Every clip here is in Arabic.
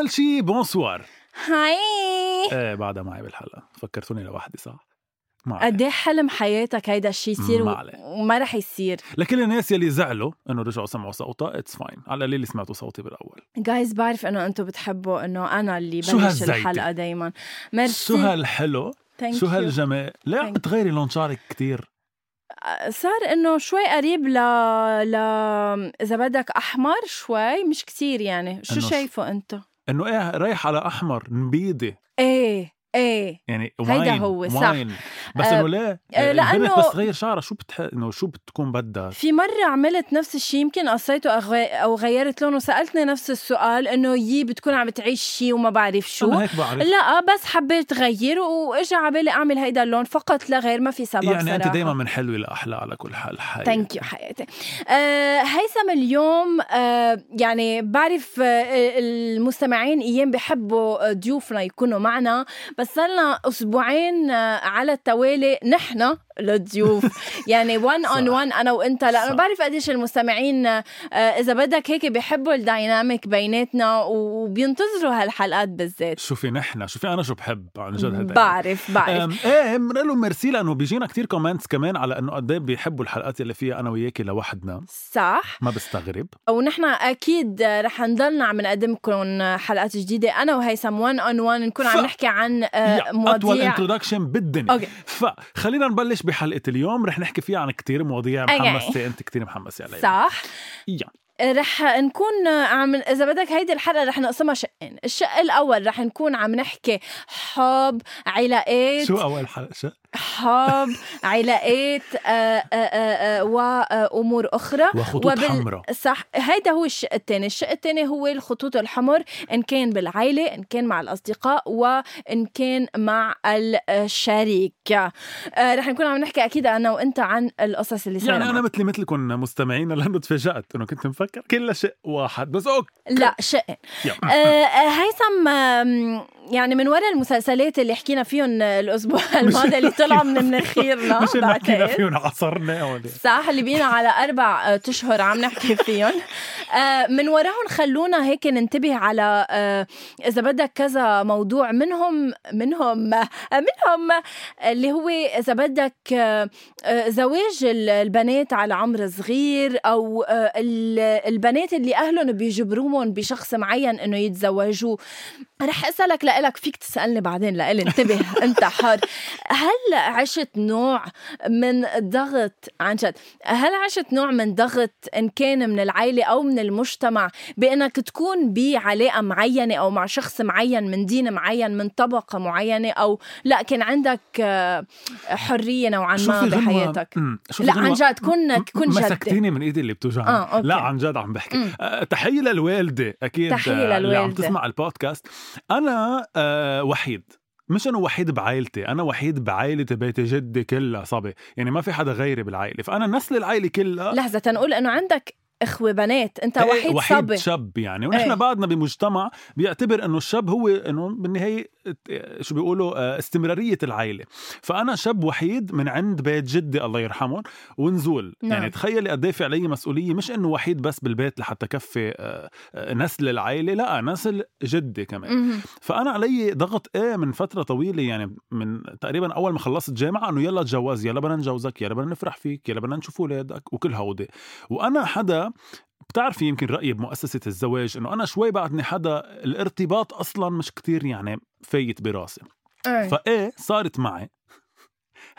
أول شي bonsoir hi. إيه بعدها معي بالحلقة. فكرتوني لوحدي صح. قد إيه حلم حياتك هيدا الشيء يصير و-. وما رح يصير. لكل الناس يلي زعلوا إنه رجعوا سمعوا صوتها it's fine على القليل سمعتوا صوتي بالأول. جايز بعرف إنه أنتم بتحبوا إنه أنا اللي بلش؟ الحلقة دايما. ميرسي. شو هالحلو؟ Thank you شو. هالجمال؟ ليه عم Thank- بتغيري لون شعرك كتير. صار إنه شوي قريب ل ل إذا بدك أحمر شوي مش كتير يعني. شو شايفه انت إنه إيه رايح على أحمر نبيدي إيه. إيه يعني هيدا هو، صح. واين. بس آه، إنه ليه آه، البنت لأنه- بس تغير شعرها شو بتح... إنه شو بتكون بدها؟ في مرة عملت نفس الشيء يمكن قصيته أو غيرت لونه سألتني نفس السؤال إنه يي بتكون عم تعيش شيء وما بعرف شو. أنا هيك بعرف. لا بس حبيت غير واجى على بالي أعمل هيدا اللون فقط لا غير ما في سبب يعني أنت صراحة. دائما من حلوة لأحلى على كل حال حي ثانك يو حياتي آه هيثم اليوم آه يعني بعرف آه المستمعين إيام بحبوا ضيوفنا يكونوا معنا بس صرنا أسبوعين آه على التوالي نحن للضيوف يعني 1 صح. on 1 أنا وأنت. لأنه. بعرف قديش المستمعين آه إذا بدك هيك بيحبوا ال dynamic بيناتنا وبينتظروا هالحلقات بالذات. شوفي نحن شوفي أنا شو بحب عن جد هذا. بعرف بعرف. إيه بنقول له ميرسي لأنه بيجينا كتير comments كمان على إنه قد إيه بيحبوا الحلقات اللي فيها أنا وياكي لوحدنا. صح. ما بستغرب. ونحن أكيد رح نضلنا عم نقدم لكم حلقات جديدة. أنا وهيثم 1 on 1 نكون عم ف- نحكي عن آه، يا أطول مواضيع. introduction بالدنيا. okay. فخلينا نبلش بحلقة اليوم رح نحكي فيها عن كتير مواضيع. محمسة. أنت كتير محمسة عليها صح. yeah رح نكون عم إذا بدك هيدي الحلقة رح نقسمها شقين. الشق الأول رح نكون عم نحكي حب علاقات. شو أول حلقة؟ شو؟ حب علاقات آه، آه، آه، وأمور أخرى. وخطوط حمراء. صح. هيدا هو الشق الثاني الشق الثاني هو الخطوط الحمر إن كان بالعائلة إن كان مع الأصدقاء وإن كان مع الشريك آه، رح نكون عم نحكي أكيد أنا وأنت عن القصص اللي صايره يعني أنا. مثلي مثلكم مستمعين لأنه تفاجأت إنه كنت مفكر كلها شيء واحد. بس أوكي لا شقين. آه، هيثم يعني من وراء المسلسلات اللي حكينا فيهم الأسبوع الماضي اللي طلعوا من مناخيرنا مش إنه حكينا. فيهم عصرنا صح اللي بينا على أربع آه، أشهر عم نحكي فيهم. آه، من وراهم خلونا هيك ننتبه على آه، إذا بدك كذا موضوع منهم منهم منهم اللي هو إذا بدك زواج ال- البنات على عمر صغير ال- البنات اللي أهلهم بيجبروهم بشخص معين إنه يتزوجوه رح أسألك لإلك فيك تسألني بعدين لإلي. انتبه أنت حر. هل عشت نوع من ضغط عن جد هل عشت نوع من ضغط إن كان من العائلة أو من المجتمع بأنك تكون بعلاقة معينة أو مع شخص معين من دين معين من طبقة معينة أو لا كان عندك آه، حرية نوعا ما بحياتك؟ لا عن جد كن كن جد مسكتيني من إيدي اللي بتوجعني. آه، أوكي. لا عن جد عم بحكي. أه تحية للوالدة أكيد تحية آه، اللي عم. تسمع البودكاست. أنا أه وحيد. مش انه وحيد بعائلتي أنا وحيد بعائلة بيت جدي كلها صبي. يعني ما في حدا غيري بالعائلة. فأنا نسل العائلة كلها. لحظة تنقول إنه عندك إخوة بنات أنت إيه، وحيد, وحيد صبي شاب يعني ونحن إيه. بعدنا بمجتمع بيعتبر إنه الشاب هو إنه بالنهاية شو بيقولوا آه، استمرارية العائلة فأنا شاب وحيد من عند بيت جدي الله يرحمهم ونزول نعم. يعني تخيلي قد إيه في علي مسؤولية مش إنه وحيد بس بالبيت لحتى كفي آه، آه، نسل العائلة لا نسل جدي كمان مهم. فأنا علي ضغط إيه من فترة طويلة يعني من تقريبا أول ما خلصت جامعة إنه يلا تجوز يلا بدنا نجوزك يلا بدنا نفرح فيك يلا بدنا نشوف أولادك وكل هودي وأنا حدا بتعرفي يمكن رأيي بمؤسسة الزواج إنه أنا شوي بعدني حدا الارتباط أصلا مش كتير يعني فايت براسي إيه. فإيه صارت معي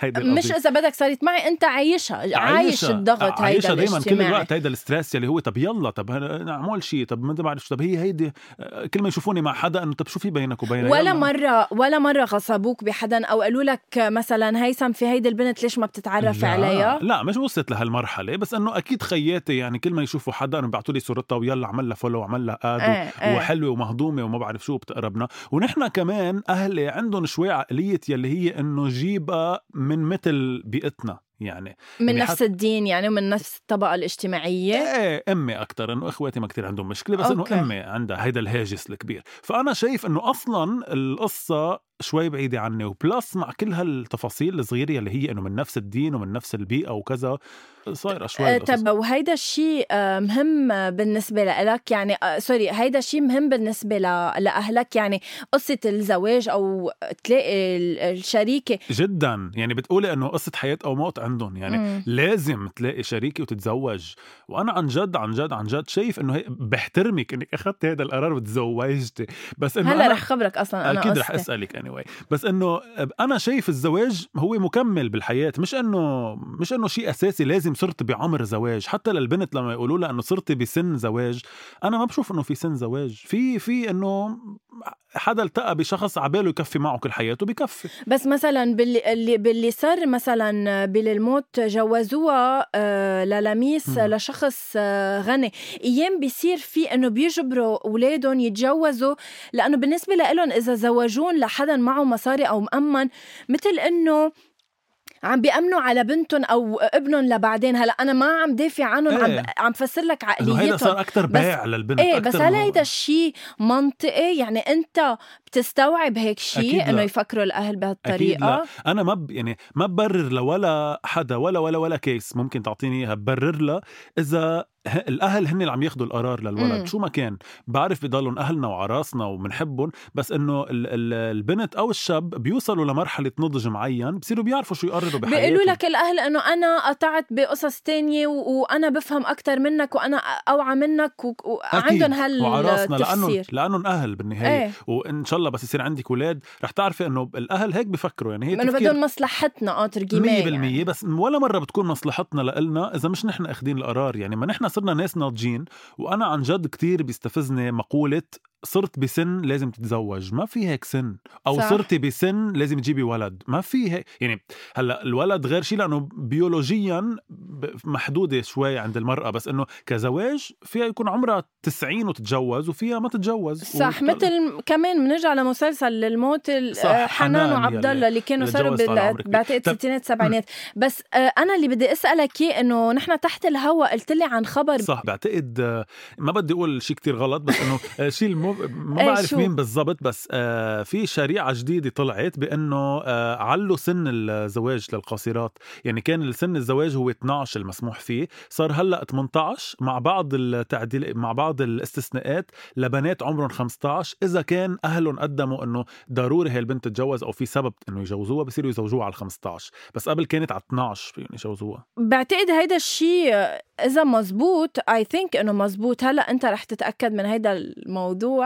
هيدي مش. إذا بدك صارت معي أنت عايشها عايش الضغط هيدا عايشها دايما كل الوقت هيدا ال stress يلي هو طب يلا طب نعمل شيء طب ما بعرف شو طب هي هيدي آه، كل ما يشوفوني مع حدا إنه طب شو في بينك وبينها ولا يلا. مرة ولا مرة غصبوك بحدا أو قالوا لك مثلا هيثم في هيدي البنت ليش ما بتتعرف لا عليها؟ لا مش وصلت لهالمرحلة بس إنه أكيد خياتي يعني كل ما يشوفوا حدا إنه بيعطوا لي صورتها ويلا عمل لها follow وعمل لها add إيه، إيه. وحلوة ومهضومة وما بعرف شو بتقربنا ونحن كمان أهلي عندهم شوي عقلية يلي هي إنه جيبها من مثل بيئتنا. يعني. من يعني نفس حت- الدين يعني ومن نفس الطبقة الاجتماعية. إيه أمي أكثر إنه إخواتي ما كتير عندهم مشكلة بس إنه. أمي عندها هيدا الهاجس الكبير. فأنا شايف إنه أصلا القصة شوي بعيدة عني و plus مع كل هالتفاصيل الصغيرة اللي هي إنه من نفس الدين ومن نفس البيئة وكذا صايرة شوي آه،. طب وهيدا الشيء آه، مهم بالنسبة لك يعني آه، سوري هيدا الشيء مهم بالنسبة ل- لأهلك يعني قصة الزواج أو تلاقي ال- الشريكة. جدا. يعني بتقولي إنه قصة حياة أو موت عندهم. يعني مم. لازم تلاقي شريكه وتتزوج. وأنا عن جد عن جد عن جد شايف إنه هي بحترمك انك اخذتي هذا القرار وتزوجتي. بس إنه هلا رح خبرك أصلا أنا أكيد رح. أسألك اني anyway. بس إنه أنا شايف الزواج هو مكمل بالحياة. مش إنه مش إنه شيء أساسي لازم صرت بعمر زواج. حتى للبنت لما يقولوا لها إنه صرتي بسن زواج أنا ما بشوف إنه في سن زواج. في في إنه حدا التقى بشخص عباله يكفي معه كل حياته بكفي. بس مثلا باللي اللي باللي صار مثلا بالموت جوزوها آه، للميس. لشخص آه، غني أيام بيصير في إنه بيجبروا أولادهم يتجوزوا لأنه بالنسبة لهم إذا زوجون لحدا معه مصاري أو مأمن مثل إنه عم بيأمنوا على بنتهم أو ابنهم لبعدين. هلا أنا ما عم دافع عنهم إيه. عم عم فسر لك إنه هيدا عقليتهم. صار أكثر بس- بيع للبنت إيه بس هل هيدا الشيء منطقي؟ يعني أنت بتستوعب هيك أكيد شيء. إنه يفكروا الأهل بهالطريقة؟ لا. أنا ما ب... يعني ما ببرر لولا حدا ولا ولا ولا كيس ممكن تعطيني إياها ببرر لها إذا الأهل هن اللي عم ياخذوا القرار للولد مم. شو ما كان بعرف بضلهم أهلنا وعراسنا وبنحبهم بس إنه ال... ال... البنت أو الشاب بيوصلوا لمرحلة نضج معين بصيروا بيعرفوا شو يقرروا بحياتهم بيقولوا لك الأهل إنه أنا قطعت بقصص تانية. وأنا بفهم أكثر منك وأنا أوعى منك. وعندهم وعراسنا لانهم هالتفسير لانهم أهل بالنهاية إيه وإن شاء الله بس يصير عندك أولاد رح تعرفي إنه الأهل هيك بفكروا يعني هي إنه بدهم مصلحتنا آه 100% ترجمة يعني. بس ولا مرة بتكون مصلحتنا لإلنا إذا مش نحن اخذين القرار يعني ما نحن صرنا ناس ناضجين وأنا عن جد كتير بيستفزني مقولة صرت بسن لازم تتزوج ما في هيك سن أو صح. صرتي بسن لازم تجيبي ولد ما في هيك يعني هلأ الولد غير شيء لأنه بيولوجيا محدودة شوي عند المرأة بس إنه كزواج فيها يكون عمرها 90 وتتجوز وفيها ما تتجوز صح وت- مثل كمان بنرجع لمسلسل للموت ال- صح، آه، حنان وعبد الله اللي كانوا صاروا. بعتقد الستينات السبعينات بس آه، أنا اللي بدي أسألك إياه إنه نحن تحت الهواء قلت لي عن خبر صح بعتقد آه، ما بدي أقول شيء كتير غلط بس إنه آه، شيء ما إيه، بعرف؟ مين بالضبط بس آه، في شريعة جديدة طلعت بأنه آه، علوا سن الزواج للقاصرات. يعني كان سن الزواج هو 12 المسموح فيه. صار هلأ 18 مع بعض التعديل مع بعض الاستثناءات لبنات عمرهم 15 إذا كان أهلهم قدموا إنه ضروري هي البنت تتجوز أو في سبب إنه يجوزوها بصيروا يزوجوها على 15 بس قبل كانت على 12 فيهم يجوزوها. بعتقد هيدا الشيء إذا مزبوط اي ثينك إنه مزبوط. هلأ أنت رح تتأكد من هيدا الموضوع.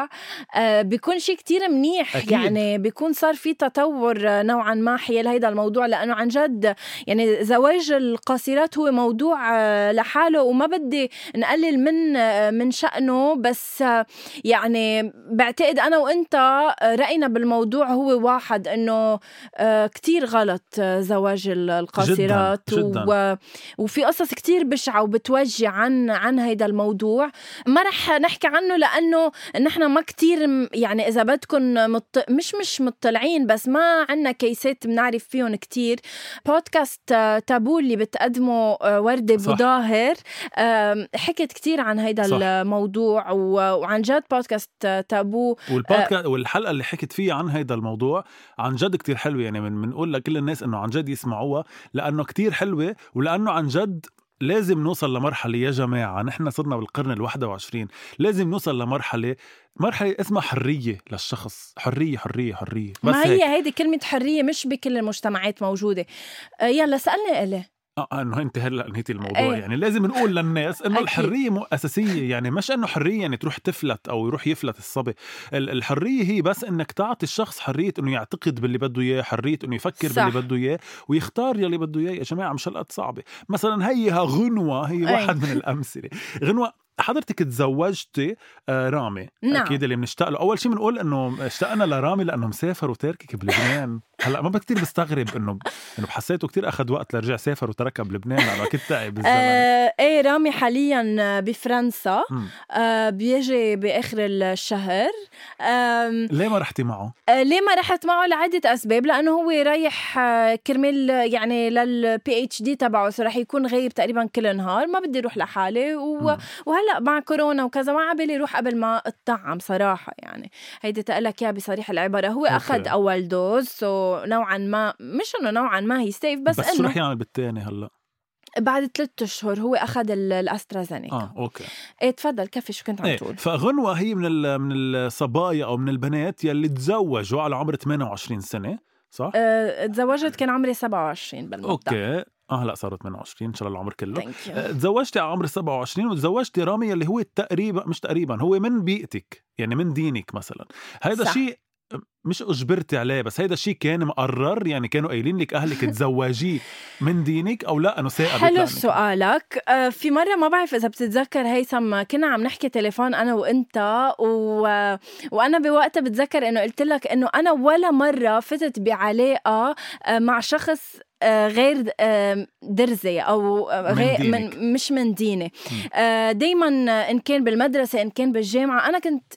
آه بيكون شيء كتير منيح أكيد. يعني بيكون صار في تطور آه، نوعا ما حيال هيدا الموضوع لأنه عن جد يعني زواج القاصرات هو موضوع آه، لحاله وما بدي نقلل من من شأنه بس يعني بعتقد أنا وأنت رأينا بالموضوع هو واحد إنه كتير غلط زواج القاصرات جداً. و وفي قصص كتير بشعة وبتوجع عن عن هيدا الموضوع ما رح نحكي عنه لأنه نحن ما كتير يعني إذا بدكم مط... مش مش مطلعين بس ما عنا كيسات بنعرف فيهم كتير بودكاست آه، تابو اللي بتقدمه آه، وردة. بوظاهر آم، حكت كتير عن هيدا صح. الموضوع و- وعن جد بودكاست آه، تابو والبودكاست والحلقة اللي حكت فيها عن هيدا الموضوع عن جد كتير حلوة يعني من بنقول لكل الناس إنه عن جد يسمعوها لأنه كتير حلوة ولأنه عن جد لازم نوصل لمرحلة يا جماعة نحن صرنا بالقرن الواحد وعشرين لازم نوصل لمرحلة مرحلة اسمها حرية للشخص حرية حرية حرية بس ما هي. هيدي كلمة حرية مش بكل المجتمعات موجودة آه، يلا سألني إلي آه إنه انت هلأ نهيتي الموضوع إيه. يعني لازم نقول للناس إنه. الحرية مو أساسية يعني مش إنه حرية يعني تروح تفلت أو يروح يفلت الصبي ال- الحرية هي بس إنك تعطي الشخص حرية إنه يعتقد باللي بده إياه حرية إنه يفكر صح. باللي بده إياه ويختار يلي بده إياه يا جماعة مش هالقد صعبة مثلا هيها غنوة هي أي. واحد من الأمثلة غنوة حضرتك تزوجتي آه رامي. نعم. أكيد اللي بنشتاق له. أول شيء بنقول إنه اشتقنا لرامي لأنه مسافر وتاركك بلبنان. هلأ ما كثير بستغرب إنه إنه حسيته كثير أخذ وقت لرجع سافر وتركها بلبنان. لأنه أكيد تعب بالزمن. آه إيه رامي حاليا بفرنسا. آه بيجي بآخر الشهر. آم، ليه ما رحتي معه؟ آه، ليه ما رحت معه؟ لعدة أسباب. لأنه هو رايح آه، كرمال آه، يعني لل PhD تبعه رح يكون غايب تقريبا كل نهار. ما بدي أروح لحالي. و... مم. وهلا مع كورونا وكذا ما عبالي روح قبل ما أتطعم صراحة يعني. هيدي تقلك إياها بصريح العبارة هو. أخذ أول dose so نوعا ما مش إنه نوعا ما هي safe بس, بس, شو رح يعمل بالتاني هلأ؟ بعد ثلاثة أشهر هو أخذ ال- الأسترازينيكا. آه okay. إيه تفضل كفي شو كنت عم إيه تقول. فغنوة هي من من الصبايا أو من البنات يلي تزوجوا على عمر 28 سنة صح؟ أه تزوجت كان عمري 27 بالمبدأ. okay. آه هلا صارت 28 إن شاء الله العمر كله. آه، تزوجتي على عمر 27 وتزوجتي رامي اللي هو تقريبا مش تقريبا هو من بيئتك يعني من دينك مثلا. صح. شيء مش اجبرتي عليه بس هيدا الشيء كان مقرر يعني كانوا قايلين لك أهلك تزوجيه من دينك أو لا أنه ثاقبت حلو سؤالك. آه، في مرة ما بعرف إذا بتتذكر هيثم كنا عم نحكي تليفون أنا وأنت و... وأنا بوقتها بتذكر إنه قلت لك إنه أنا ولا مرة فتت بعلاقة آه، مع شخص آه، غير درزي أو من غير دينك. من مش من ديني. دائما إن كان بالمدرسة إن كان بالجامعة أنا كنت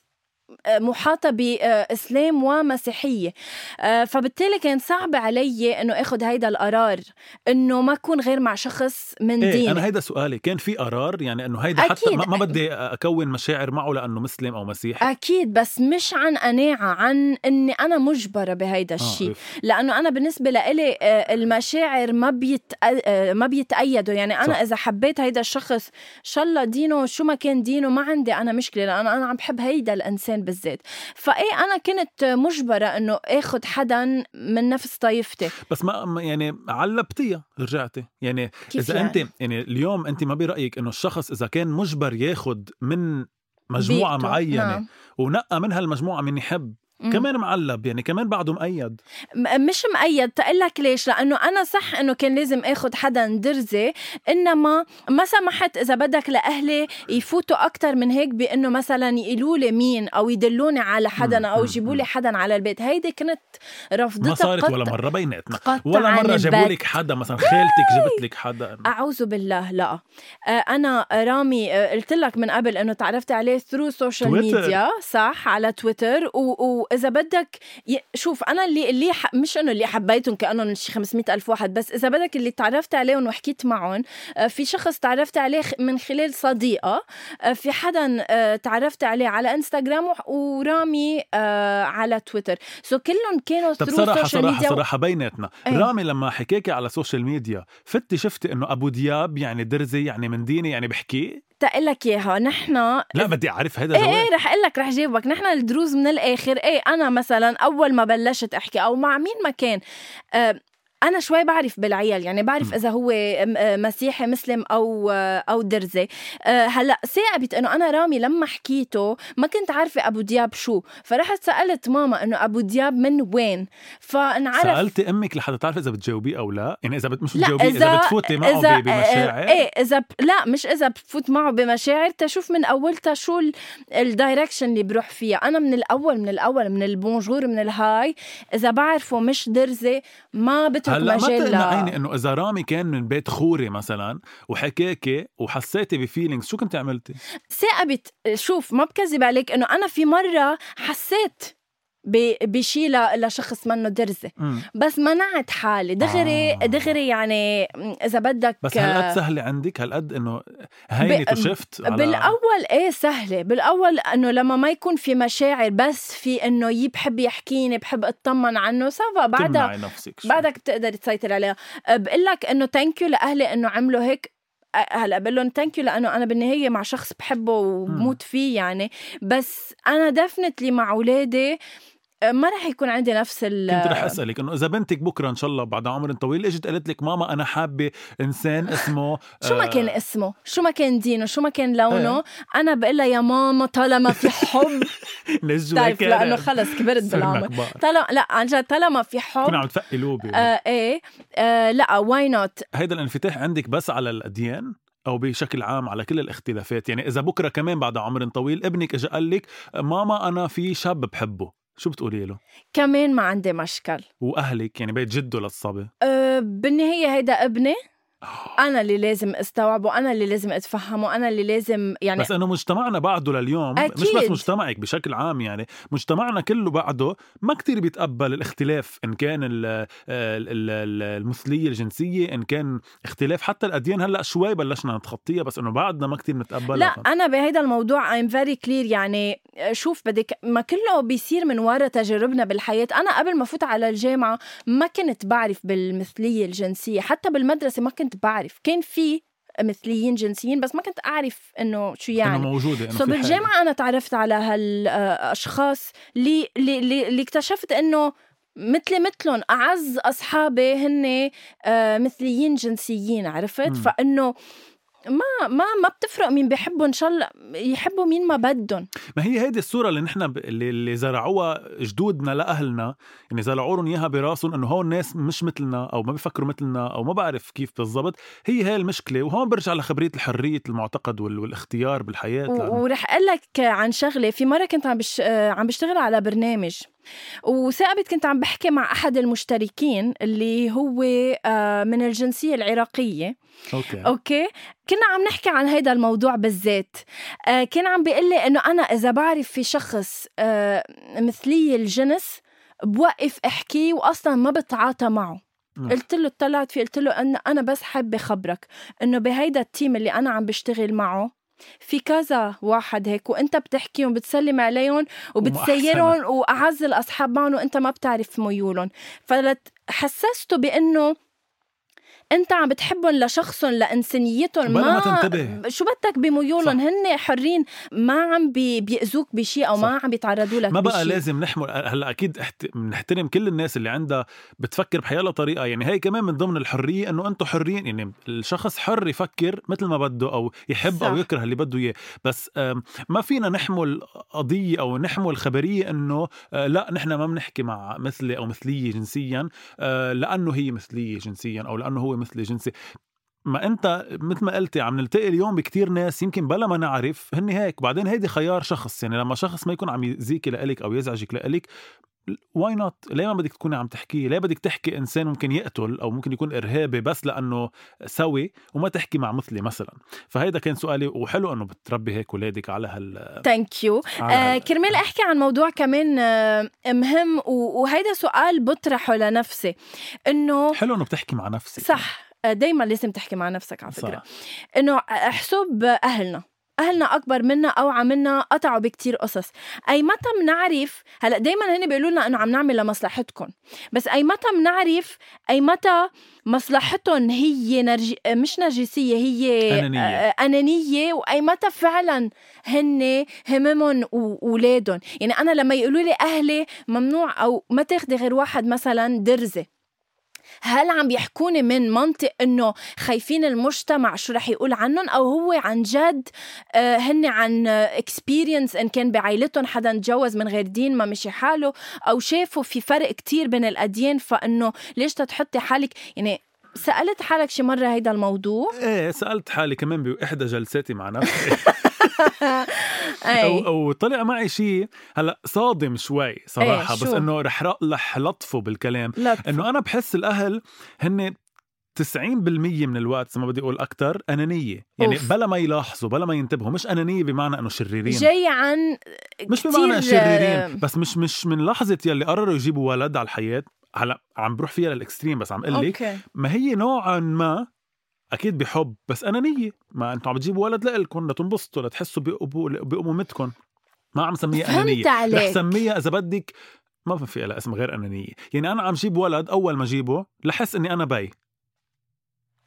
محاطة بإسلام ومسيحية. آه، فبالتالي كان صعب علي إنه أخذ هيدا القرار إنه ما أكون غير مع شخص من إيه ديني. أنا هيدا سؤالي. كان في قرار؟ يعني إنه هيدا حتى أكيد. ما, ما بدي أكون مشاعر معه لأنه مسلم أو مسيحي؟ أكيد بس مش عن قناعة عن إني أنا مجبرة بهيدا الشيء. إيه. لأنه أنا بالنسبة لإلي آه، المشاعر ما بيت آه، ما بيتأيدوا. يعني أنا صح. إذا حبيت هيدا الشخص إن شاء الله دينه؟ شو ما كان دينه؟ ما عندي أنا مشكلة لأنه أنا عم بحب هيدا الإنسان. بالذات فإيه أنا كنت مجبرة إنه آخد حدا من نفس طائفتي بس ما يعني علبتيها رجعتي يعني كيف إذا يعني؟ انت يعني اليوم انت ما برأيك إنه الشخص إذا كان مجبر ياخد من مجموعة بيئته. معينة نعم. ونقى من هالمجموعه من يحب مم. كمان معلب يعني كمان بعده مقيد مش مقيد تقلك ليش لأنه أنا صح إنه كان لازم آخد حدا درزي إنما ما سمحت إذا بدك لأهلي يفوتوا أكتر من هيك بإنه مثلا يقولوا لي مين أو يدلوني على حدا أو يجيبوا لي. حدا على البيت هيدي كنت رفضتها ما صارت قط- ولا مرة بيناتنا ولا مرة جابوا. لك حدا مثلا خالتك جبت لك حدا أعوذ بالله لا آه، أنا رامي آه، قلت لك من قبل إنه تعرفت عليه through social. media صح على تويتر و- واذا بدك ي- شوف أنا اللي اللي ح... مش إنه اللي حبيتهم كأنهم شي 500 ألف واحد بس إذا بدك اللي تعرفت عليهم وحكيت معهم آه، في شخص تعرفت عليه من خلال صديقة آه، في حدا آه، تعرفت عليه على إنستغرام ورامي على تويتر. so كلهم كانوا طب صراحة ميديا صراحة بيناتنا. إيه. رامي لما حكاكي على ال social media فتي شفتي إنه أبو دياب يعني درزي يعني من ديني يعني بحكي؟ تقلك إياها نحن لا بدي أعرف هذا إيه إيه رح أقول لك رح جاوبك. نحن الدروز من الآخر إيه أنا مثلا أول ما بلشت أحكي أو مع مين ما كان آه أنا شوي بعرف بالعيال يعني بعرف م. إذا هو آه، مسيحي مسلم أو آه، أو درزي. آه، هلأ تقبت إنه أنا رامي لما حكيته ما كنت عارفة أبو دياب شو. فرحت سألت ماما إنه أبو دياب من وين؟ فانعرف سألتي أمك لحتى تعرف إذا بتجاوبيه أو لا؟ يعني إذا بت مش بتجاوبيه إذا, إذا- بتفوتي معه إذا بمشاعر؟ إيه إذا ب... لا مش إذا بفوت معه بمشاعر تشوف من اولتها شو ال- ال direction اللي بروح فيها. أنا من الأول من الأول من ال bonjour من ال hi إذا بعرفه مش درزي ما بترك هلأ ما مجال تقنعيني إنه إذا رامي كان من بيت خوري مثلا وحكاكي وحسيتي ب feelings شو كنت عملتي؟ ثاقبت شوف ما بكذب عليك إنه أنا في مرة حسيت ب- بشي ل- لشخص منه درزي مم. بس منعت حالي. دغري آه. دغري يعني إذا بدك بس هالقد سهلة عندك؟ هالقد إنه هينت ب- وشفت على بالأول إيه سهلة. بالأول إنه لما ما يكون في مشاعر بس في إنه يي بحب يحكيني بحب أطمن عنه ça va. بعدها نفسك. بعدك بتقدر تسيطر عليها. أه، بقول لك إنه thank you لأهلي إنه عملوا هيك. أه، هلا بقول لهم thank you لأنه أنا بالنهاية مع شخص بحبه وبموت فيه يعني. بس أنا definitely مع اولادي ما رح يكون عندي نفس ال كنت رح أسألك إنه إذا بنتك بكرة إن شاء الله بعد عمر طويل إجت قالت لك ماما أنا حابة إنسان اسمه شو ما كان اسمه؟ شو ما كان دينه؟ شو ما كان لونه؟ أنا بقول لها يا ماما طالما في حب. نجوا بتعرف لأنه خلص كبرت بالعمر. طالما لا عن جد طالما في حب كنا عم تفقي لوبي. آه إيه آه لا why not هيدا الانفتاح عندك بس على الأديان أو بشكل عام على كل الاختلافات؟ يعني إذا بكرة كمان بعد عمر طويل ابنك اجى قال لك ماما أنا في شاب بحبه. شو بتقولي له؟ كمان ما عندي مشكل. وأهلك؟ يعني بيت جده للصبي؟ أه بالنهاية هيدا ابني. أنا اللي لازم استوعبه أنا اللي لازم اتفهمه أنا اللي لازم يعني بس إنه مجتمعنا بعده لليوم أكيد. مش بس مجتمعك بشكل عام يعني مجتمعنا كله بعده ما كتير بيتقبل الاختلاف إن كان المثلية الجنسية إن كان اختلاف. حتى الأديان هلأ شوي بلشنا نتخطيها بس إنه بعدنا ما كتير نتقبلها. لا أنا بهيدا الموضوع I'm very clear يعني شوف بدك ما كله بيصير من وراء تجاربنا بالحياة. أنا قبل ما فوت على الجامعة ما كنت بعرف بالمثلية الجنسية حتى بالمدرسة ما كنت كنت بعرف. كان في مثليين جنسيين بس ما كنت أعرف إنه شو يعني. إنه موجوده انه so بالجامعة أنا تعرفت على هالاشخاص اللي اللي, اللي اكتشفت إنه مثلي مثلهم أعز أصحابي هن آه، مثليين جنسيين عرفت؟ فإنه ما ما ما بتفرق مين بيحبوا إن شاء الله يحبوا مين ما بدهم. ما هي هيدي الصورة اللي نحن ب... اللي, زرعوها جدودنا لأهلنا يعني زرعوا لهم إياها براسهم إنه هون الناس مش مثلنا أو ما بيفكروا مثلنا أو ما بعرف كيف بالضبط. هي هي المشكلة وهون برجع لخبرية الحرية المعتقد وال... والاختيار بالحياة و... ورح أقول لك عن شغلة. في مرة كنت عم بش... عم بشتغل على برنامج. وثابت كنت عم بحكي مع أحد المشتركين اللي هو آه، من الجنسية العراقية. okay. okay؟ كنا عم نحكي عن هذا الموضوع بالذات. آه، كان عم بيقول لي إنه أنا إذا بعرف في شخص آه، مثلي الجنس بوقف احكيه واصلا ما بتعاطى معه. قلت له اطلعت فيه قلت له أن أنا بس حابة خبرك إنه بهيدا ال team اللي أنا عم بشتغل معه في كذا واحد هيك وانت بتحكيهم بتسلم عليهم وبتسيرهم وأعز الأصحاب معهم وانت ما بتعرف ميولهم. فحسسته بأنه انت عم بتحبهم لشخصهم لإنسانيتهم ما, ما تنتبه شو بدك بميولهم هن حرين ما عم بي بيأذوك بشيء أو صح. ما عم بيتعرضوا لك ما بقى بشي. لازم نحمل هلأ أكيد بنحترم كل الناس اللي عندها بتفكر بحيالها طريقة يعني هي كمان من ضمن الحرية إنه أنتم حرين يعني الشخص حر يفكر مثل ما بده أو يحب صح. أو يكره اللي بده إياه بس ما فينا نحمل قضيه أو نحمل خبريه إنه آه، لا نحن ما بنحكي مع مثلي أو مثلية جنسيا آه، لأنه هي مثلية جنسيا أو لأنه هو مثلي جنسي. ما انت مثل ما قلتي عم نلتقي اليوم بكتير ناس يمكن بلا ما نعرف هن هيك. بعدين هيدي خيار شخص يعني لما شخص ما يكون عم يأذيكي لإلك أو يزعجك لإلك why not ليه ما بدك تكوني عم تحكي؟ ليه بدك تحكي إنسان ممكن يقتل أو ممكن يكون إرهابي بس لأنه سوي وما تحكي مع مثلي مثلا؟ فهيدا كان سؤالي وحلو إنه بتربي هيك اولادك على هال thank you آه كرمال أحكي عن موضوع كمان آه مهم وهيدا سؤال بطرحه لنفسي. إنه حلو إنه بتحكي مع نفسك. صح. آه، دايما لازم تحكي مع نفسك على فكرة. إنه حسب أهلنا. أهلنا أكبر منا أوعى منا قطعوا بكتير قصص. أي متى بنعرف هلا دائما هن بيقولوا لنا إنه عم نعمل لمصلحتكم. بس أي متى بنعرف أي متى مصلحتهم هي نرج... مش نرجسية هي أنانية. آه، أنانية. وأي متى فعلا هن هممهم واولادهم يعني أنا لما يقولوا لي أهلي ممنوع أو ما تاخدي غير واحد مثلا درزة. هل عم بيحكوني من منطق إنه خايفين المجتمع شو رح يقول عنهم؟ أو هو عن جد آه، هن عن اكسبيرينس إن كان بعائلتهم حدا تجوز من غير دين ما مشي حاله؟ أو شافوا في فرق كتير بين الأديان فإنه ليش تحطي حالك؟ يعني سألت حالك شي مرة هيدا الموضوع؟ إيه سألت حالي كمان بإحدى جلساتي مع نفسي. وطلع معي شيء هلأ صادم شوي صراحة بس إنه رح رح لطفه بالكلام. إنه أنا بحس الأهل هن 90% من الوقت ما بدي أقول أكثر أنانية. يعني أوف. بلا ما يلاحظوا بلا ما ينتبهوا مش أنانية بمعنى إنه شريرين. جاي عن مش بمعنى شريرين بس مش مش من لحظة يلي قرروا يجيبوا ولد على الحياة. هلا عم بروح فيها لل extreme بس عم أقول لك ما هي نوعا ما أكيد بحب بس انانيه ما أنتم عم بتجيبوا ولد لإلكم لتنبسطوا لتحسوا بامومتكم ما عم سميها أنانية. رح سميها إذا بدك. ما في لها اسم غير أنانية. يعني أنا عم جيب ولد أول ما جيبه لحس إني أنا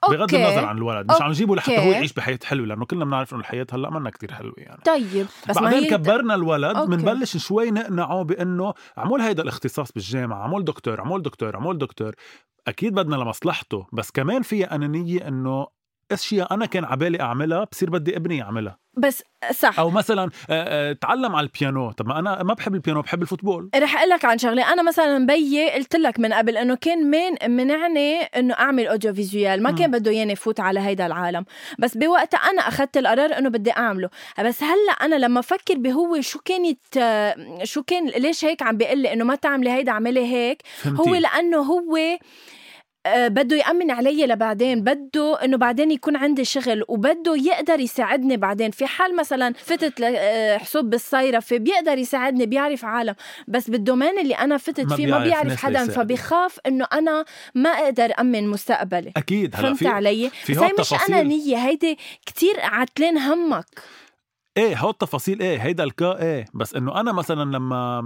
بي بغض okay. النظر عن الولد مش عم نجيبه لحتى هو أوكي. يعيش بحياة حلوة لأنه كلنا بنعرف إنه الحياة هلأ منا كتير حلوة يعني طيب بس بعدين هي كبرنا الولد okay. بنبلش شوي نقنعه بإنه عمول هيدا الاختصاص بالجامعة عمول دكتور عمول دكتور عمول دكتور أكيد بدنا لمصلحته بس كمان فيها أنانية إنه أشياء أنا كان عبالي أعملها بصير بدي إبني يعملها بس صح. أو مثلا آه، آه، تعلم على البيانو. طب ما أنا ما بحب البيانو بحب ال football. رح أقول لك عن شغلة. أنا مثلا بيي قلت لك من قبل إنه كان من منعني إنه أعمل audio visual ما. كان بده ياني فوت على هيدا العالم. بس بوقتها أنا أخذت القرار إنه بدي أعمله. بس هلأ أنا لما أفكر بهو شو كانت شو كان ليش هيك عم بيقول لي إنه ما تعملي هيدا اعملي هيك. فهمتي. هو لأنه هو بده يأمن علي لبعدين بده إنه بعدين يكون عندي شغل وبده يقدر يساعدني بعدين. في حال مثلا فتت لحساب بالصيرفة بيقدر يساعدني بيعرف عالم. بس بالدومين اللي أنا فتت ما فيه ما بيعرف حدا. فبيخاف إنه أنا ما أقدر أمن مستقبلي. أكيد هلا فهمت في علي؟ في هي مش تفاصيل. انانيه هيدي كتير عتلين همك. إيه هو التفاصيل إيه هيدا الكا إيه. بس إنه أنا مثلا لما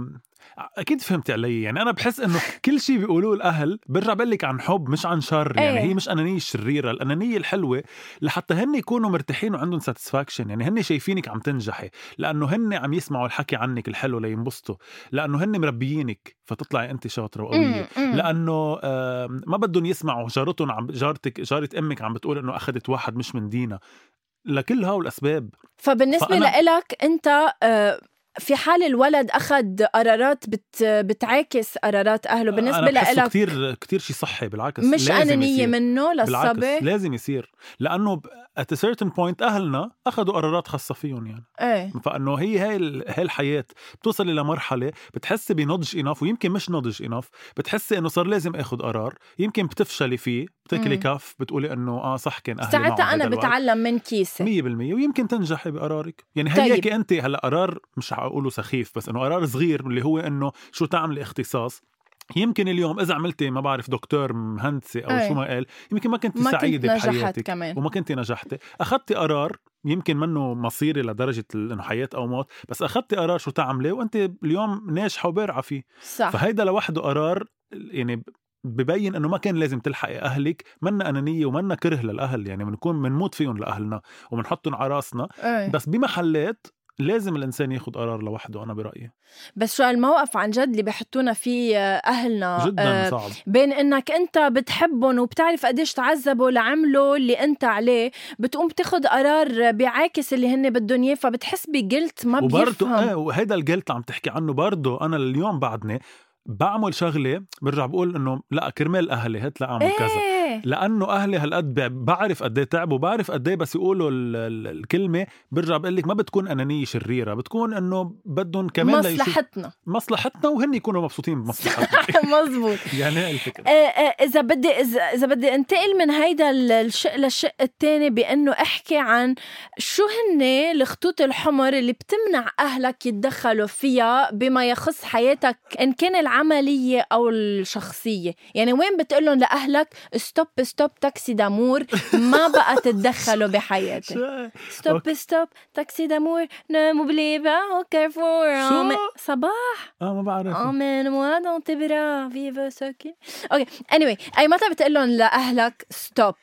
أكيد فهمت علي. يعني أنا بحس إنه كل شيء بيقولوه الأهل برجع بقول لك عن حب مش عن شر. يعني إيه. هي مش أنانية شريرة الأنانية الحلوة لحتى هن يكونوا مرتاحين وعندهم ساتسفاكشن يعني هن شايفينك عم تنجحي لأنه هن عم يسمعوا الحكي عنك الحلو لينبسطوا. لأنه هن مربيينك فتطلعي انت شاطرة وقوية. لأنه ما بدهم يسمعوا جارتهم عم جارتك جارة أمك عم بتقول إنه أخذت واحد مش من دينا. لكل هاو الأسباب. فبالنسبة فأنا- لإلك أنت آه، في حال الولد أخذ قرارات بت بتعاكس قرارات أهله. بالنسبة أنا لإلك كتير كتير شيء صحي بالعكس مش يصير. منه بالعكس للصبي لازم يصير. لأنه ب- at a certain point أهلنا أخذوا قرارات خاصة فيهم يعني. إيه. فإنه هي هاي ال- هاي الحياة. بتوصلي لمرحله بتحسي بنضج اناف ويمكن مش نضج اناف بتحسي إنه صار لازم آخذ قرار. يمكن بتفشلي فيه بتاكلي. كف بتقولي إنه آه صح كان أهلي ساعتها الوقت. بتعلم من كيسي 100% ويمكن تنجحي بقرارك. يعني طيب. هيك أنت هلا قرار مش حقوله سخيف بس إنه قرار صغير اللي هو إنه شو تعملي اختصاص. يمكن اليوم إذا عملتي ما بعرف دكتور مهندسة أو أي. شو ما قال يمكن ما كنت ما كنت سعيدة نجحت بحياتك كمان. وما كنت نجحتي. أخذتي قرار يمكن منه مصيري لدرجة إنه حياة أو موت بس أخذتي قرار شو تعملي وأنت اليوم ناجحة وبارعة فيه. صح. فهيدا لوحده قرار يعني ببين إنه ما كان لازم تلحقي أهلك منا أنانية ومنا كره للأهل يعني بنكون بنموت فيهم لأهلنا وبنحطهم على راسنا. إيه. بس بمحلات لازم الإنسان ياخذ قرار لوحده أنا برأيي. بس شو الموقف عن جد اللي بحطونا فيه آه، أهلنا جدا آه، صعب. بين إنك أنت بتحبهم وبتعرف قديش تعذبوا لعملوا اللي أنت عليه بتقوم بتاخد قرار بيعاكس اللي هن بدهم إياه فبتحس بجلت ما وبرضه بيفهم. إيه وهيدا الجلت عم تحكي عنه برضه أنا اليوم بعدني بعمل شغلة برجع بقول إنه لا كرمال أهلي هات لاعمل كذا. إيه. لأنه أهلي هالقد بعرف قد إيه تعبوا بعرف قد إيه بس يقولوا ال- ال- الكلمة برجع بقول لك ما بتكون أنانية شريرة بتكون إنه بدهم كمان مصلحتنا. مصلحتنا وهن يكونوا مبسوطين بمصلحتنا. مزبوط يعني هاي الفكرة. آه، آه، إذا بدي اذا بدي أنتقل من هيدا ال- الشق للشق الثاني بأنه أحكي عن شو هن الخطوط الحمر اللي بتمنع أهلك يتدخلوا فيها بما يخص حياتك إن كان العملية أو الشخصية. يعني وين بتقول لهم لأهلك stop stop taxi d'amour ما بقى تتدخلوا بحياتي stop. stop taxi d'amour pas au carrefour شو؟ Oh, صباح آه ما بعرف dans tes bras, vive ce qui... okay anyway اي متى بتقول لهم لاهلك stop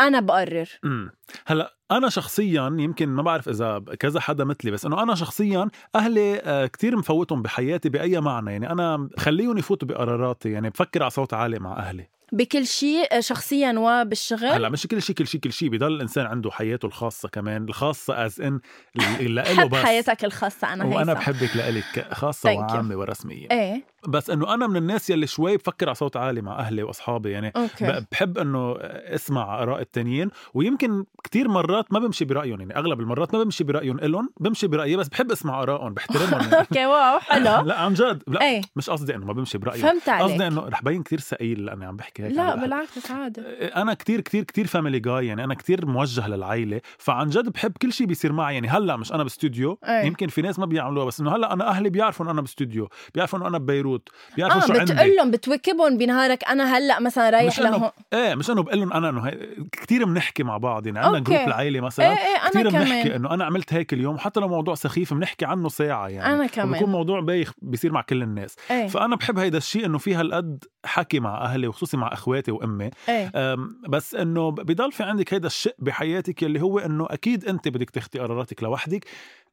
أنا بقرر. امم هلا أنا شخصيا يمكن ما بعرف إذا كذا حدا مثلي بس إنه أنا شخصيا أهلي آه، كتير مفوتهم بحياتي بأي معنى. يعني أنا خليهم يفوتوا بقراراتي يعني بفكر على صوت عالي مع أهلي. بكل شيء شخصيا وبالشغل. هلأ مش كل شيء كل شيء كل شيء. بضل الإنسان عنده حياته الخاصة كمان الخاصة as in اللي له حب بس. حياتك الخاصة أنا وأنا هيثم. بحبك لإلك خاصة. وعامة ورسميه إيه. بس إنه أنا من الناس يلي شوي بفكر على صوت عالي مع أهلي وأصحابي يعني okay. ب- بحب إنه أسمع آراء التانيين ويمكن كتير مرات ما بمشي برأيهم يعني أغلب المرات ما بمشي برأيهم إلهم بمشي برأيي بس بحب أسمع آرائهم بحترمهم. يعني. okay wow حلو. لا عن جد. لا إيه. مش قصدي إنه ما بمشي برأيهم. فهمت قصدي عليك إنه رح بين كتير ثقيل لأني عم بحكي هيك لا. بالعكس عادي. أنا كتير كتير كتير family guy يعني أنا كتير موجه للعائله فعن جد بحب كل شيء بيصير معي يعني هلأ مش أنا باستوديو إيه. يمكن في ناس ما بيعملوها بس إنه هلأ أنا أهلي بيعرفوا إنه أنا باستوديو بيعرفوا إنه أنا ببيروت مفروض بيعرفوا آه شو عندي. بتقول لهم بتوكبهم بنهارك. أنا هلأ مثلا رايح لهون إيه مش إنه بقول لهم أنا إنه. كثير بنحكي مع بعض يعني عندنا. جروب العائلة إيه مثلا إيه أنا كثير بنحكي إنه أنا عملت هيك اليوم حتى لو موضوع سخيف بنحكي عنه ساعة يعني. أنا كمان. وبكون موضوع بايخ بيصير مع كل الناس. إيه. فأنا بحب هيدا الشيء إنه في هالقد حكي مع أهلي وخصوصي مع إخواتي وأمي. إيه. بس إنه بضل في عندك هيدا الشيء بحياتك يلي هو إنه أكيد أنت بدك تاخدي قراراتك لوحدك.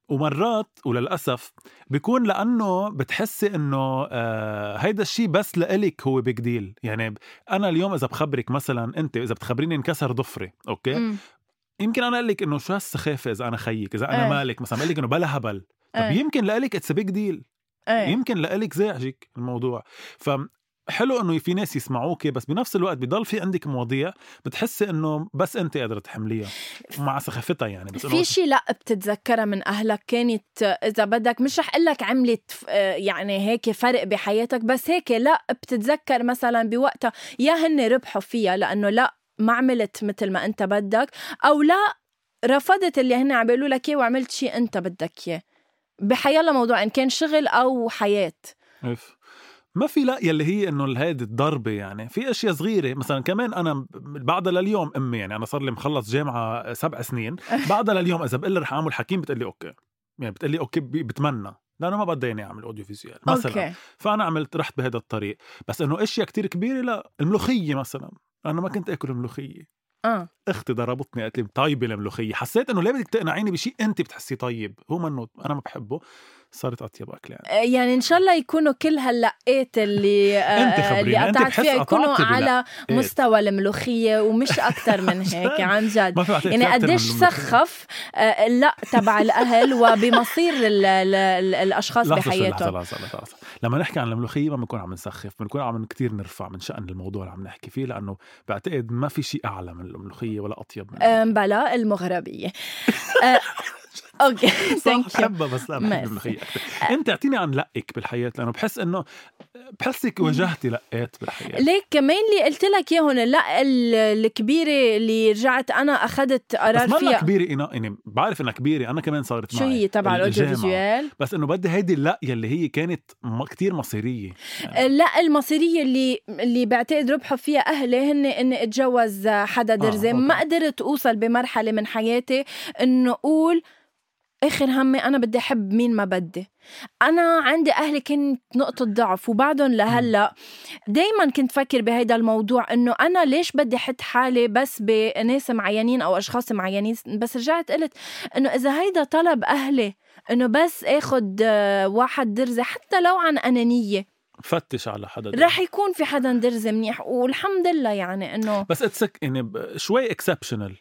ومرات وللأسف بيكون لأنه بتحسي إنه آه هيدا الشيء بس لإلك هو big deal يعني أنا اليوم إذا بخبرك مثلا أنت إذا بتخبريني انكسر ضفري okay أمم. يمكن أنا أقول لك إنه شو هالسخافة إذا أنا خيك إذا أنا إيه. مالك مثلا بقول لك إنه بلا هبل طب إيه. يمكن لإلك it's big deal إيه يمكن لإلك زعجك الموضوع ف حلو إنه في ناس يسمعوك بس بنفس الوقت بضل في عندك مواضيع بتحسي إنه بس أنت قادرة تحمليها مع سخافتها يعني بس في شيء لأ بتتذكرها من أهلك؟ كانت إذا بدك مش رح أقول لك عملت يعني هيك فرق بحياتك بس هيك لأ بتتذكر مثلا بوقتها يا هن ربحوا فيها لأنه لأ ما عملت مثل ما أنت بدك أو لأ رفضت اللي هن عم بيقولوا لك إياه وعملت شيء أنت بدك إياه. بحيالله موضوع إن كان شغل أو حياة. ما في لا يلي هي إنه هيدي الضربة يعني. في أشياء صغيرة مثلا كمان أنا بعدها لليوم أمي يعني أنا صار لي مخلص جامعة سبع سنين بعدها لليوم إذا بقول لها رح أعمل حكيم بتقول لي أوكي. يعني بتقول لي okay بتمنى لأنه ما بدي إني أعمل audio visual مثلا. Okay. فأنا عملت رحت بهذا الطريق. بس إنه أشياء كتير كبيرة لا الملوخية مثلا. أنا ما كنت آكل ملوخيه آه. أختي ضربتني قالت لي طيبة الملوخية. حسيت إنه ليه بدك تقنعيني بشيء انت بتحسيه طيب؟ هو منه أنا ما بحبه. صارت أطيب أكل يعني. يعني إن شاء الله يكونوا كل هاللقات اللي آه، اللي قطعت فيها يكونوا. على مستوى الملوخية ومش أكثر من هيك عن جد. يعني من قديش. سخف آه، لا تبع الأهل وبمصير ال ال ال الأشخاص لحظة شوي، لحظة بحياتهم. لحظة لحظة لحظة. لما نحكي عن الملوخية ما بنكون عم نسخف بنكون عم كتير نرفع من شأن الموضوع اللي عم نحكي فيه لأنه بعتقد ما في شيء أعلى من الملوخية ولا أطيب منها أم بلا المغربية. آه، okay thank you بحبها بس لا بحب أكثر أنت اعطيني عن لقك بالحياة لأنه بحس إنه بحسك واجهتي لقات بالحياة. ليك كمان اللي قلت لك اياهم لا ال- الكبيرة اللي رجعت أنا أخذت بس قرار ما فيها. كبيرة إنا يعني بعرف إنها كبيرة أنا كمان صارت شو هي تبع الأوديو. فيزيوال بس إنه بدي هيدي اللق يلي هي كانت م- كتير مصيرية. لا المصيرية اللي اللي بعتقد ربحوا فيها أهلي هن إني أتجوز حدا درزي. آه، ما. قدرت أوصل بمرحلة من حياتي إنه أقول آخر همي أنا بدي أحب مين ما بدي. أنا عندي أهلي كانت نقطة ضعف وبعدهم لهلأ دايما كنت فكر بهيدا الموضوع إنه أنا ليش بدي أحط حالي بس بناس معينين أو أشخاص معينين؟ بس رجعت قلت إنه إذا هيدا طلب أهلي إنه بس آخد آه، واحد درزي حتى لو عن أنانية. فتش على حدا رح يكون في حدا درزي منيح والحمد لله يعني إنه بس it's ك يعني شوي exceptional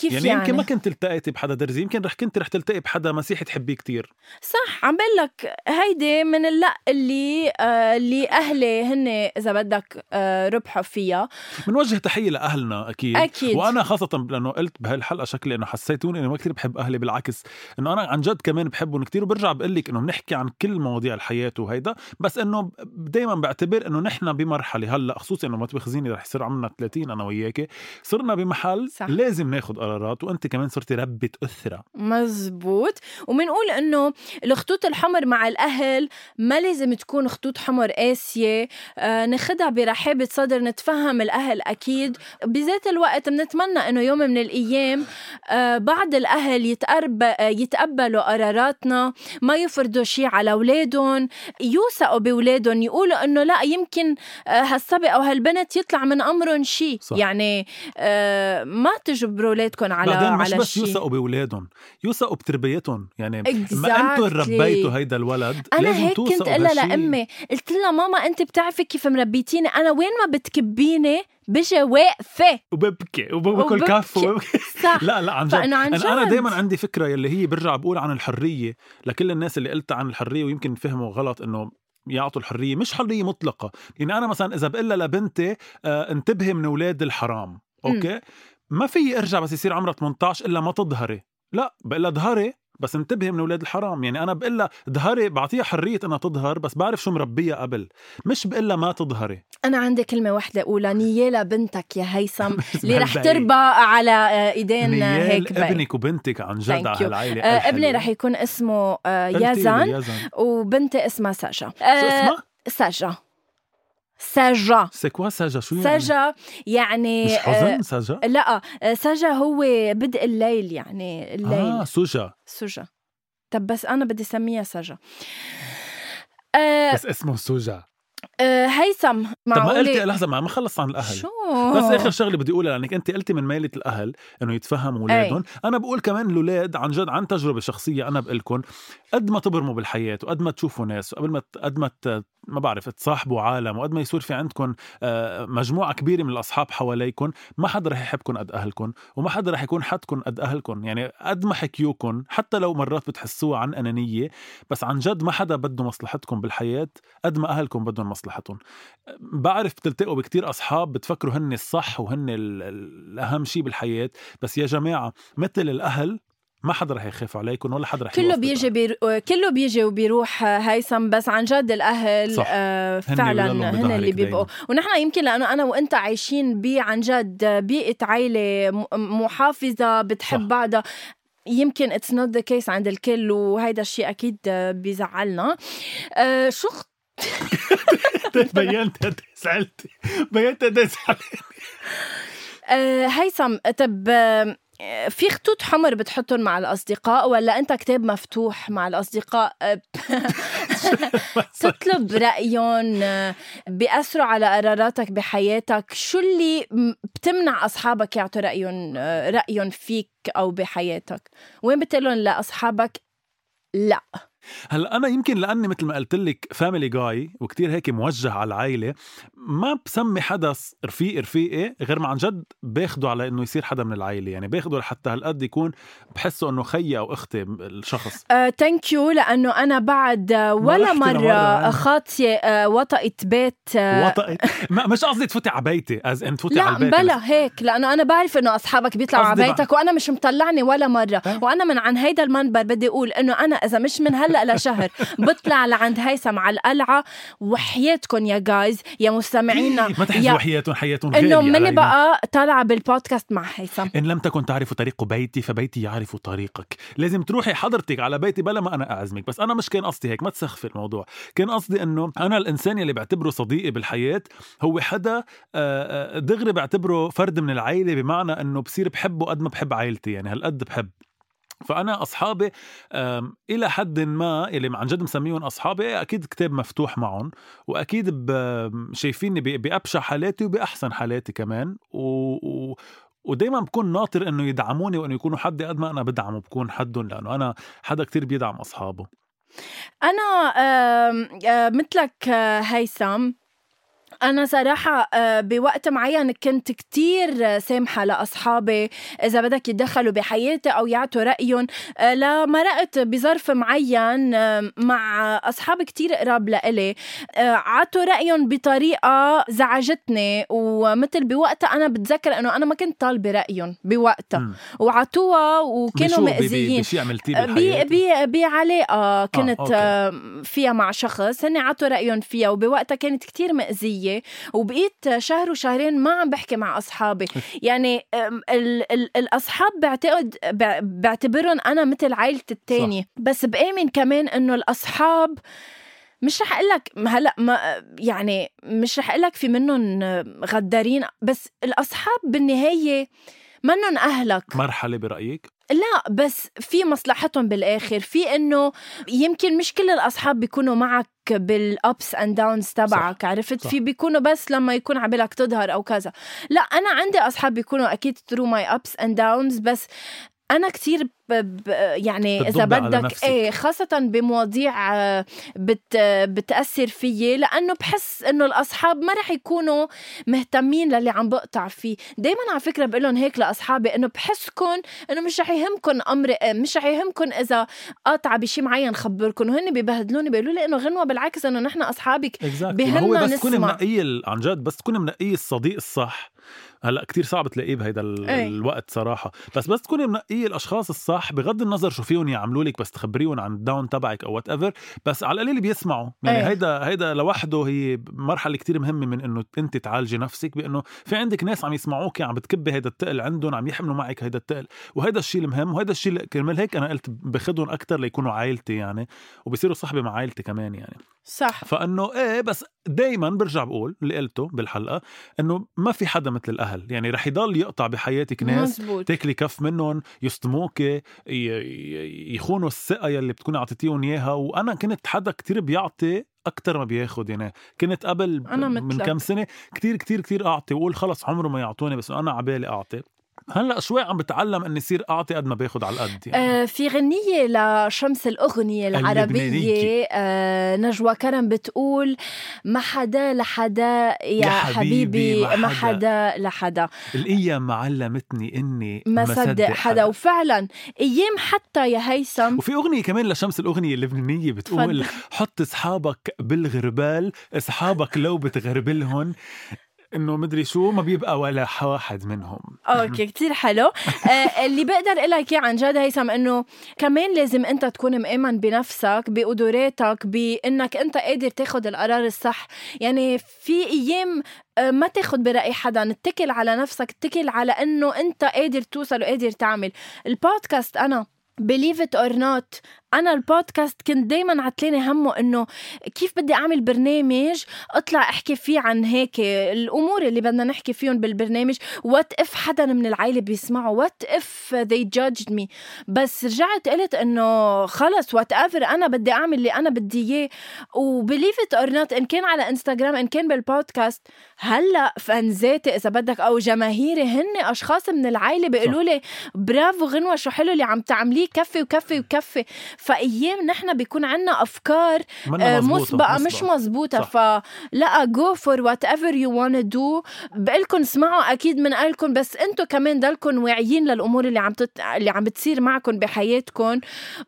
case يعني, يعني, يمكن ما كنت التقيتي بحدا درزي يمكن رح كنت رح تلتقي بحدا مسيحي تحبيه كتير. صح عم بقول لك هيدي من اللق اللي آه اللي أهلي هن إذا بدك آه ربحوا فيها. بنوجه تحية لأهلنا أكيد. أكيد. وأنا خاصة لأنه قلت بهالحلقة شكلي إنه حسيتوني اني ما كثير بحب أهلي بالعكس. إنه أنا عن جد كمان بحبهم كتير وبرجع بقول لك إنه بنحكي عن كل مواضيع الحياة وهيدا. بس إنه دائما بعتبر إنه نحن بمرحلة هلأ خصوصا إنه ما تبخزيني رح يصير عمرنا 30 أنا وياكي صرنا بمحل صح. لازم ناخذ قرارات وأنت كمان صرتي ربة اسره مزبوط. وبنقول إنه الخطوط الحمر مع الأهل ما لازم تكون خطوط حمر قاسية. آه ناخدها برحابه صدر نتفهم الأهل أكيد. بذات الوقت بنتمنى إنه يوم من الأيام آه بعض الأهل يتقرب يتقبلوا قراراتنا ما يفرضوا شيء على أولادهم يوثقوا بأولادهم يقولوا إنه لا يمكن آه هالصبي أو هالبنت يطلع من أمرهم شيء. يعني آه ما تجبروا أولادكم على بعدين مش على بس يوثقوا بأولادهم يوثقوا بتربيتهم. يعني ما Exactly. أنتم ربيتوا هيدا الولد أنا لازم هيك كنت قلها. لأمي قلت لها ماما أنت بتعرفي كيف مربيتيني؟ أنا وين ما بتكبيني بجي واقفة. وببكي وباكل. كف وببكي. صح. لا لا عن جد. عن جد أنا دائما عندي فكرة يلي هي برجع بقول عن الحرية. لكل الناس اللي قلت عن الحرية ويمكن فهموا غلط إنه يعطوا الحرية. مش حرية مطلقة. يعني أنا مثلا إذا بقول لها لبنتي آه انتبهي من أولاد الحرام. أوكي؟ ما في ارجع بس يصير عمرها 18 إلا ما تظهري لا بقول لها ظهري بس انتبهي من أولاد الحرام يعني أنا بقول لها ظهري بعطيها حرية إنها تظهر بس بعرف شو مربيها قبل مش بقول لها ما تظهري أنا عندي كلمة واحدة اقولها نيالة بنتك يا هيثم اللي رح. تربى على آه، إيدين هيك بي. ابنك وبنتك عن جد على you. هالعائله آه ابني. رح يكون اسمه آه يزن يزن وبنتي اسمها ساشا شو اسمها؟ سجا سجا سي كوا ساجا شو يعني؟ سجا يعني مش آه، حزن ساجا؟ لا آه، سجا هو بدء الليل يعني الليل. آه سوجا. سجا طب بس أنا بدي أسميها سجا آه بس اسمه سوجا. آه هيثم طب ما قلتي معقولة لحظة ما خلص عن الأهل. شو؟ بس آخر شغلة بدي أقولها لأنك أنت قلتي من ميلة الأهل إنه يتفهموا أولادهم. أنا بقول كمان الأولاد عن جد عن تجربة شخصية أنا بقول لكم قد ما تبرموا بالحياة وقد ما تشوفوا ناس وقبل ما قد ما ما بعرف تصاحبوا عالم وقد ما يصير في عندكم آه، مجموعة كبيرة من الأصحاب حواليكم ما حدا رح يحبكم قد اهلكم وما حدا رح يكون حدكم قد اهلكم يعني قد ما حكيوكم حتى لو مرات بتحسوها عن أنانية بس عن جد ما حدا بده مصلحتكم بالحياة قد ما اهلكم بدهم مصلحتهم. بعرف بتلتقوا بكتير أصحاب بتفكروا هن الصح وهن ال- ال- الأهم شيء بالحياة بس يا جماعة مثل الأهل ما حدا رح يخاف عليكم ولا حدا رح كله بيجي بيرو... كله بيجي وبيروح هيثم بس عن جد الأهل صح. آه هن فعلا هن بظهرك اللي بيبقوا. ونحن يمكن لأنه أنا وأنت عايشين بي عن جد بيئة عائله محافظة بتحب صح. بعضها. يمكن it's not the case عند الكل وهيدا الشيء أكيد بيزعلنا. آه شو بينت قد زعلتي بينت قد زعلتي آه هيثم طب آه، في خطوط حمر بتحطهم مع الأصدقاء ولا أنت كتاب مفتوح مع الأصدقاء؟ آه، تطلب رأيهم آه، بيأثروا على قراراتك بحياتك. شو اللي بتمنع أصحابك يعطوا رأيهم آه، رأيهم فيك أو بحياتك؟ وين بتقلهم لأصحابك لا؟ هلا أنا يمكن لأني مثل ما قلت لك فاميلي جاي وكتير هيك موجه على العائلة ما بسمي حدا س- رفيق رفيقي غير ما عن جد باخده على إنه يصير حدا من العائلة يعني باخده لحتى هالقد يكون بحسه إنه خيي أو أختي الشخص ثانك يو لأنه أنا بعد آه، ولا يعني. خاطية آه، وطئت بيت آه، وطئت مش قصدي تفوتي على بيتي از ان تفوتي على لا البيت بلا هيك لأنه أنا بعرف إنه أصحابك بيطلعوا على بيتك وأنا مش مطلعني ولا مرة أه. وأنا من عن هيدا المنبر بدي أقول إنه أنا إذا مش من هلا لشهر. بطلع لعند هيثم على القلعة. وحياتكم يا جايز يا مستمعينا ما تحسوا يا- حياتهم حياتهم إنه علينا. بقى طالعة بالبودكاست مع هيثم. إن لم تكن تعرف طريق بيتي فبيتي يعرف طريقك. لازم تروحي حضرتك على بيتي بلا ما أنا أعزمك. بس أنا مش كان قصدي هيك ما تسخفي الموضوع. كان قصدي أنه أنا الإنسان يلي بعتبره صديقي بالحياة هو حدا آه، آه، دغري بعتبره فرد من العيلة بمعنى أنه بصير بحبه قد ما بحب عائلتي. يعني هالقد بحب. فأنا أصحابي إلى حد ما اللي عن جد مسميهم أصحابي أكيد كتاب مفتوح معهم وأكيد شايفيني بأبشع حالاتي وبأحسن حالاتي كمان و... و... ودايما بكون ناطر إنه يدعموني وإنه يكونوا حدي قد ما أنا بدعمه بكون حدهم لأنه أنا حدا كتير بيدعم أصحابه. أنا آه، مثلك آه، هيثم أنا صراحة آه، بوقت معين كنت كتير سامحة لأصحابي إذا بدك يتدخلوا بحياتي أو يعطوا رأيهم. آه، لمرقت بظرف معين آه، مع أصحاب كتير قراب لإلي عطوا رأيهم بطريقة زعجتني. ومثل بوقتها أنا بتذكر إنه أنا ما كنت طالبة رأيهم بوقتها. وعطوها وكانوا مأذيين. بشي عملتيه بالحياة؟ بعلاقة كنت أوكي. آه فيها مع شخص هن عطوا رأيهم فيها. وبوقتها كانت كتير مأذية. وبقيت شهر وشهرين ما عم بحكي مع أصحابي. يعني ال ال الأصحاب بعتقد بع- بعتبرهم أنا مثل عائلتي التانية. بس بآمن كمان إنه الأصحاب مش رح أقول لك هلأ ما يعني مش رح أقول لك في منهم غدارين بس الأصحاب بالنهاية منهم أهلك. مرحلة برأيك؟ لا بس في مصلحتهم بالآخر. في إنه يمكن مش كل الأصحاب بيكونوا معك بال ups and downs تبعك عرفت؟ صح. في بيكونوا بس لما يكون عبالك تظهر أو كذا. لا أنا عندي أصحاب بيكونوا أكيد through my ups and downs بس أنا ب يعني إذا بدك. إيه خاصة بمواضيع آه، بت بتأثر فيي لأنه بحس إنه الأصحاب ما رح يكونوا مهتمين للي عم بقطع فيه دايما على فكرة بقول لهم هيك لأصحابي إنه بحسكم إنه مش رح يهمكم أمر مش رح يهمكم إذا قاطعه بشي معين خبركم وهن ببهدلوني بيقولوا لي إنه غنوة بالعكس إنه نحن أصحابك exactly. بهمنا هو بس تكوني. منقيه عن جد بس تكوني منقيه الصديق الصح هلأ كتير صعب تلاقيه بهيدا إيه. الوقت صراحة. بس بس تكوني منقية الأشخاص الصح صح بغض النظر شو فيهم يعملوا لك بس تخبريهم عن ال down تبعك أو whatever بس على القليل بيسمعوا. يعني إيه. هيدا هيدا لوحده هي مرحلة كتير مهمة من إنه أنت تعالجي نفسك بإنه في عندك ناس عم يسمعوك عم بتكبي هيدا التقل عندهم عم يحملوا معك هيدا التقل. وهيدا الشيء المهم وهيدا الشيء كرمال هيك أنا قلت باخذهم أكثر ليكونوا عائلتي يعني وبصيروا صحبة مع عائلتي كمان يعني. صح. فإنه إيه بس دائما برجع بقول اللي قلته بالحلقة إنه ما في حدا مثل الأهل. يعني رح يضل يقطع بحياتك ناس مزبوط. تاكلي كف منهم يصدموك يخونوا الثقة يلي بتكوني اعطيتيهم إياها. وأنا كنت حدا كتير بيعطي أكثر ما بياخد يعني كنت قبل أنا من. كم سنة كتير كتير كتير أعطي وأقول خلص عمره ما يعطوني بس أنا عبالي أعطي. هلأ شوي عم بتعلم إني صير أعطي قد ما باخد على القد يعني. آه، في غنية لشمس العربية اللبنانية. آه، نجوى كرم بتقول ما حدا لحدا يا, يا حبيبي، حبيبي ما حدا. حدا لحدا الأيام علمتني إني ما صدق حدا وفعلا أيام حتى يا هيثم وفي أغنية كمان لشمس الأغنية اللبنانية بتقول تفضل. حط أصحابك بالغربال أصحابك لو بتغربلهم إنه مدري شو ما بيبقى ولا واحد منهم. أوكي كتير حلو. آه اللي بقدر أقول لك عن جد هيثم إنه كمان لازم أنت تكون مؤمن بنفسك بقدراتك بإنك أنت قادر تاخد القرار الصح. يعني في أيام آه، ما تاخد برأي حدا اتكل على نفسك اتكل على إنه أنت قادر توصل وقادر تعمل. البودكاست أنا believe it or not أنا البودكاست كنت دايما عتلاني همه إنه كيف بدي أعمل برنامج أطلع أحكي فيه عن هيك الأمور اللي بدنا نحكي فيهم بالبرنامج. what if حدا من العائلة بيسمعوا what if they judged me بس رجعت قلت إنه خلص whatever أنا بدي أعمل اللي أنا بدي إياه. و believe it or not إن كان على انستغرام إن كان بالبودكاست هلأ ف fanzaتي إذا بدك أو جماهيري هن أشخاص من العائلة بيقولوا لي برافو غنوة شو حلو اللي عم تعمليه كفي وكفي وكفي. فأيام نحن بيكون عنا أفكار آه، مزبوطة، مسبقه مش مسبقة. صح. فلأ go for whatever you wanna do بقلكم اسمعوا أكيد من قالكم بس أنتم كمان ضلكم واعيين للأمور اللي عم تت... اللي عم بتصير معكم بحياتكم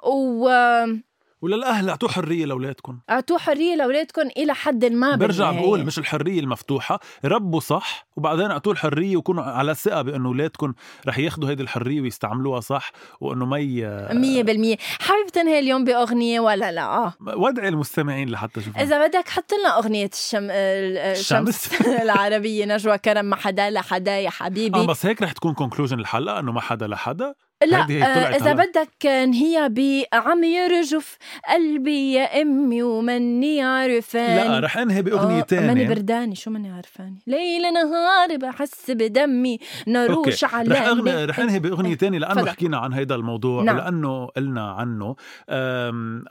واعطوا وللأهل اعطوا حرية لأولادكم حرية لاولادكم إلى حد ما برجع. بقول مش الحرية المفتوحة ربوا صح وبعدين اعطوا الحرية وكونوا على ثقة بأنه أولادكم رح ياخدوا هيدي الحرية ويستعملوها صح وأنه ما ي... مية بالمية. حابب تنهي اليوم بأغنية ولا لا؟ آه. ودعي المستمعين لحتى شوفوا إذا بدك حط لنا أغنية الشم... الشمس العربية نجوى كرم ما حدا لحدا يا حبيبي. آه بس هيك رح تكون conclusion الحلقة إنه ما حدا لحدا لا هي آه، هلا. بدك نهيها بعم يرجف قلبي يا أمي ومني عرفاني لا رح أنهي بأغنية آه، ماني برداني شو ماني عرفاني ليل نهار بحس بدمي نروش okay على رح أغني رح أنهي بأغنية تانية لأنه تفضل. حكينا عن هيدا الموضوع نعم. ولأنه قلنا عنه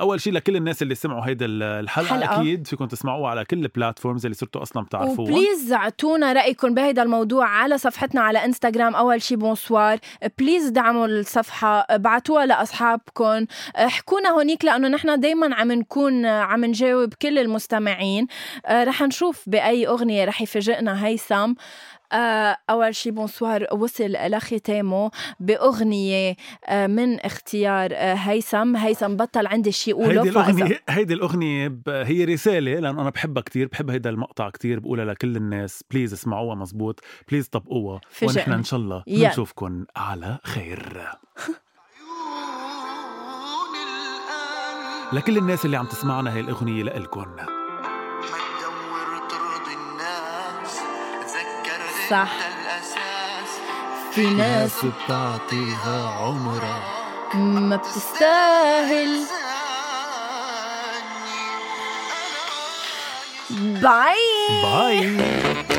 أول شيء لكل الناس اللي سمعوا هيدا الحلقة حلقة. أكيد فيكم تسمعوها على كل ال platforms اللي صرتوا أصلا بتعرفوها و please اعطونا رأيكم بهيدا الموضوع على صفحتنا على انستغرام أول شي bonsoir please دعموا الصفحة ابعتوها لاصحابكم احكونا هونيك لأنه نحن دائما عم نكون عم نجاوب كل المستمعين. آه، رح نشوف بأي أغنية رح يفاجئنا هيثم أول شي bonsoir وصل لختامه بأغنية آه، من اختيار آه، هيثم. هيثم بطل عندي شي يقوله هيدي الأغنية هيدي الأغنية هي رسالة لأنه أنا بحبها كتير بحب هيدا المقطع كتير بقولها لكل الناس please اسمعوها مزبوط please طبقوها. ونحن إن شاء الله. بنشوفكم على خير. لكل الناس اللي عم تسمعنا هاي الأغنية لإلكن. صح. في ناس بتعطيها عمرها ما بتستاهل. باي. باي.